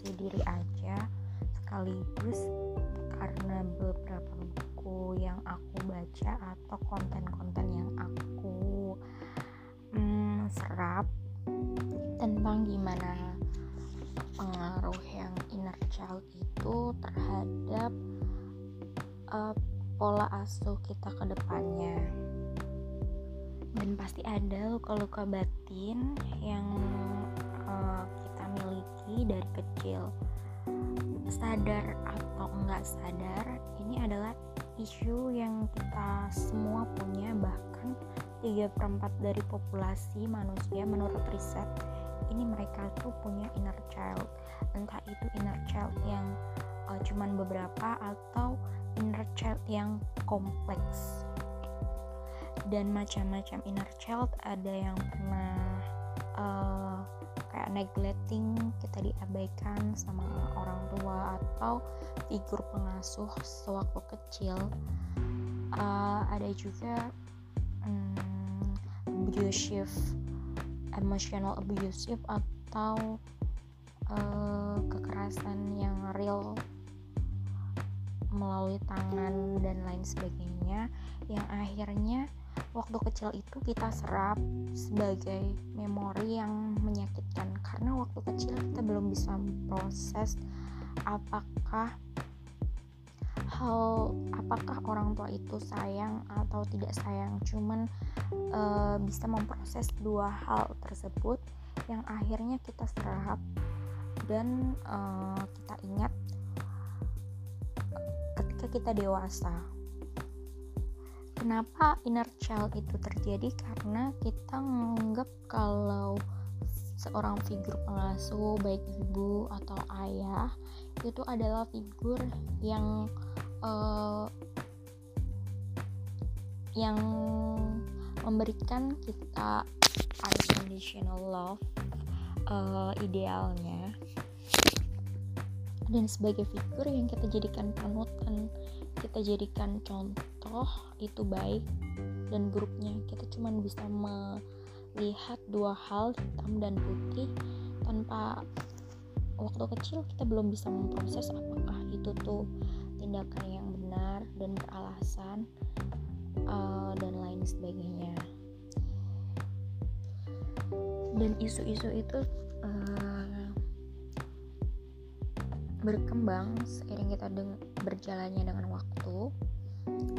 refleksi diri aja sekaligus karena beberapa buku yang aku baca atau konten-konten yang aku hmm, serap tentang gimana pengaruh yang inner child itu terhadap uh, pola asuh kita ke depannya. Dan pasti ada luka-luka batin yang uh, miliki dari kecil. Sadar atau enggak sadar ini adalah isu yang kita semua punya bahkan 3 per 4 dari populasi manusia menurut riset ini mereka tuh punya inner child. Entah itu inner child yang uh, cuman beberapa atau inner child yang kompleks. Dan macam-macam inner child ada yang pernah uh, kayak neglecting kita diabaikan sama orang tua atau figur pengasuh sewaktu kecil. Uh, ada juga um, abusive emotional abusive atau uh, kekerasan yang real melalui tangan dan lain sebagainya yang akhirnya waktu kecil itu kita serap sebagai memori yang menyakitkan. Karena waktu kecil kita belum bisa proses apakah hal apakah orang tua itu sayang atau tidak sayang. Cuman e, bisa memproses dua hal tersebut yang akhirnya kita serap dan e, kita ingat ketika kita dewasa Kenapa inner child itu terjadi? Karena kita menganggap kalau seorang figur pengasuh baik ibu atau ayah itu adalah figur yang uh, yang memberikan kita unconditional love uh, idealnya dan sebagai figur yang kita jadikan panutan kita jadikan contoh itu baik. Dan buruknya kita cuma bisa melihat dua hal hitam dan putih tanpa waktu kecil kita belum bisa memproses apakah itu tuh tindakan yang benar dan beralasan uh, dan lain sebagainya. Dan isu-isu itu uh, berkembang seiring kita deng berjalannya dengan waktu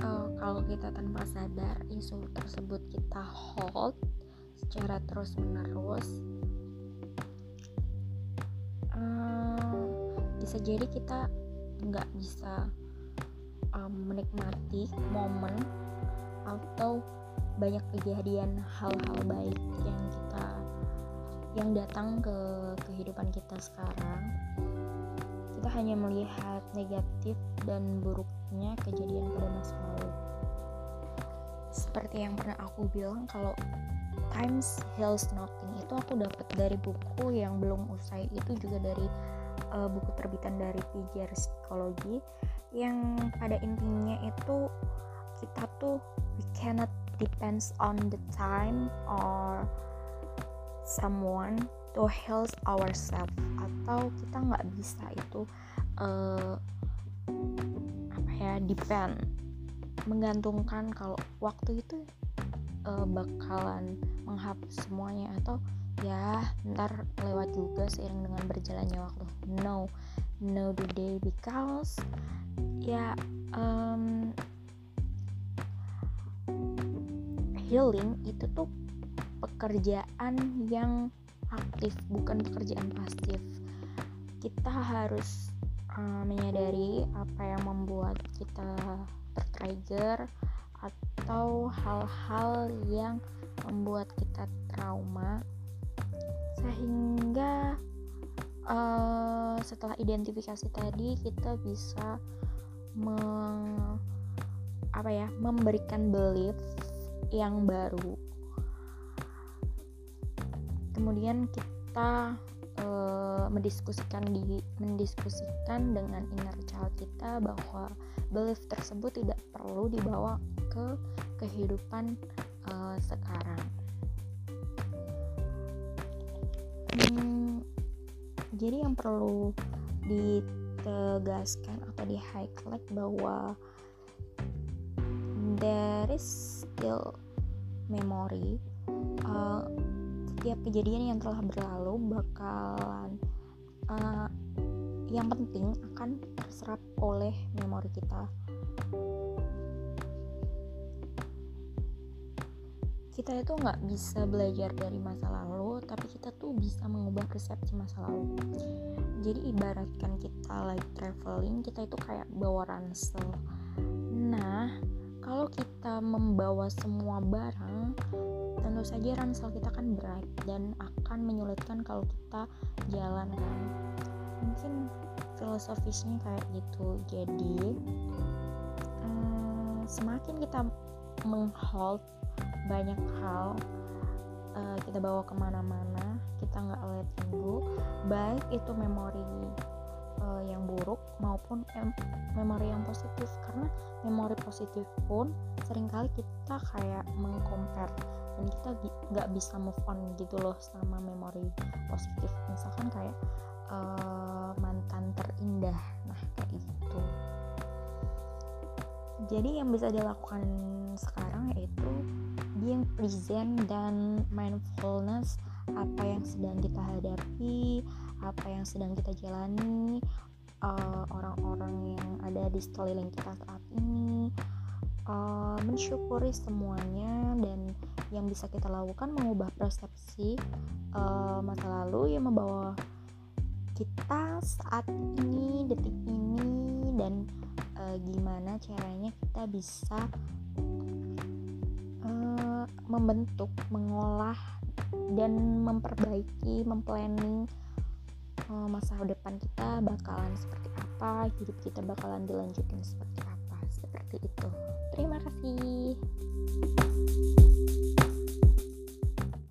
uh, kalau kita tanpa sadar isu tersebut kita hold secara terus menerus uh, bisa jadi kita nggak bisa um, menikmati momen atau banyak kejadian hal-hal baik yang kita yang datang ke kehidupan kita sekarang kita hanya melihat negatif dan buruknya kejadian pada masa lalu. Seperti yang pernah aku bilang kalau Times Heals Nothing itu aku dapat dari buku yang belum usai itu juga dari uh, buku terbitan dari Pijar Psikologi yang pada intinya itu kita tuh we cannot depends on the time or someone to heal ourselves atau kita nggak bisa itu uh, apa ya depend menggantungkan kalau waktu itu uh, bakalan menghapus semuanya atau ya ntar lewat juga seiring dengan berjalannya waktu. No no the day because ya um, healing itu tuh pekerjaan yang aktif bukan pekerjaan pasif. Kita harus uh, menyadari apa yang membuat kita tertrigger atau hal-hal yang membuat kita trauma sehingga uh, setelah identifikasi tadi kita bisa meng, apa ya memberikan belief yang baru kemudian kita uh, mendiskusikan di mendiskusikan dengan inner child kita bahwa belief tersebut tidak perlu dibawa ke kehidupan uh, sekarang. Hmm, jadi yang perlu ditegaskan atau di highlight bahwa there is still memory uh, setiap kejadian yang telah berlalu bakalan uh, yang penting akan terserap oleh memori kita. Kita itu nggak bisa belajar dari masa lalu tapi kita tuh bisa mengubah persepsi masa lalu. Jadi ibaratkan kita like traveling kita itu kayak bawa ransel. Nah kalau kita membawa semua barang tentu saja ransel kita kan berat dan akan menyulitkan kalau kita jalan kan? Mungkin filosofisnya kayak gitu. Jadi hmm, semakin kita menghold banyak hal uh, kita bawa ke mana-mana kita nggak letting go baik itu memori uh, yang buruk maupun em memori yang positif. Karena memori positif pun sering kali kita kayak mengcompare dan kita nggak bisa move on gitu loh sama memori positif. Misalkan kayak uh, mantan terindah. Nah kayak gitu. Jadi yang bisa dilakukan sekarang yaitu being present dan mindfulness. Apa yang sedang kita hadapi apa yang sedang kita jalani uh, orang-orang uh, yang ada di sekeliling kita saat ini uh, mensyukuri semuanya dan yang bisa kita lakukan mengubah persepsi uh, masa lalu yang membawa kita saat ini detik ini dan uh, gimana caranya kita bisa membentuk, mengolah dan memperbaiki, memplanning uh, masa depan kita bakalan seperti apa, hidup kita bakalan dilanjutin seperti apa, seperti itu. Terima kasih.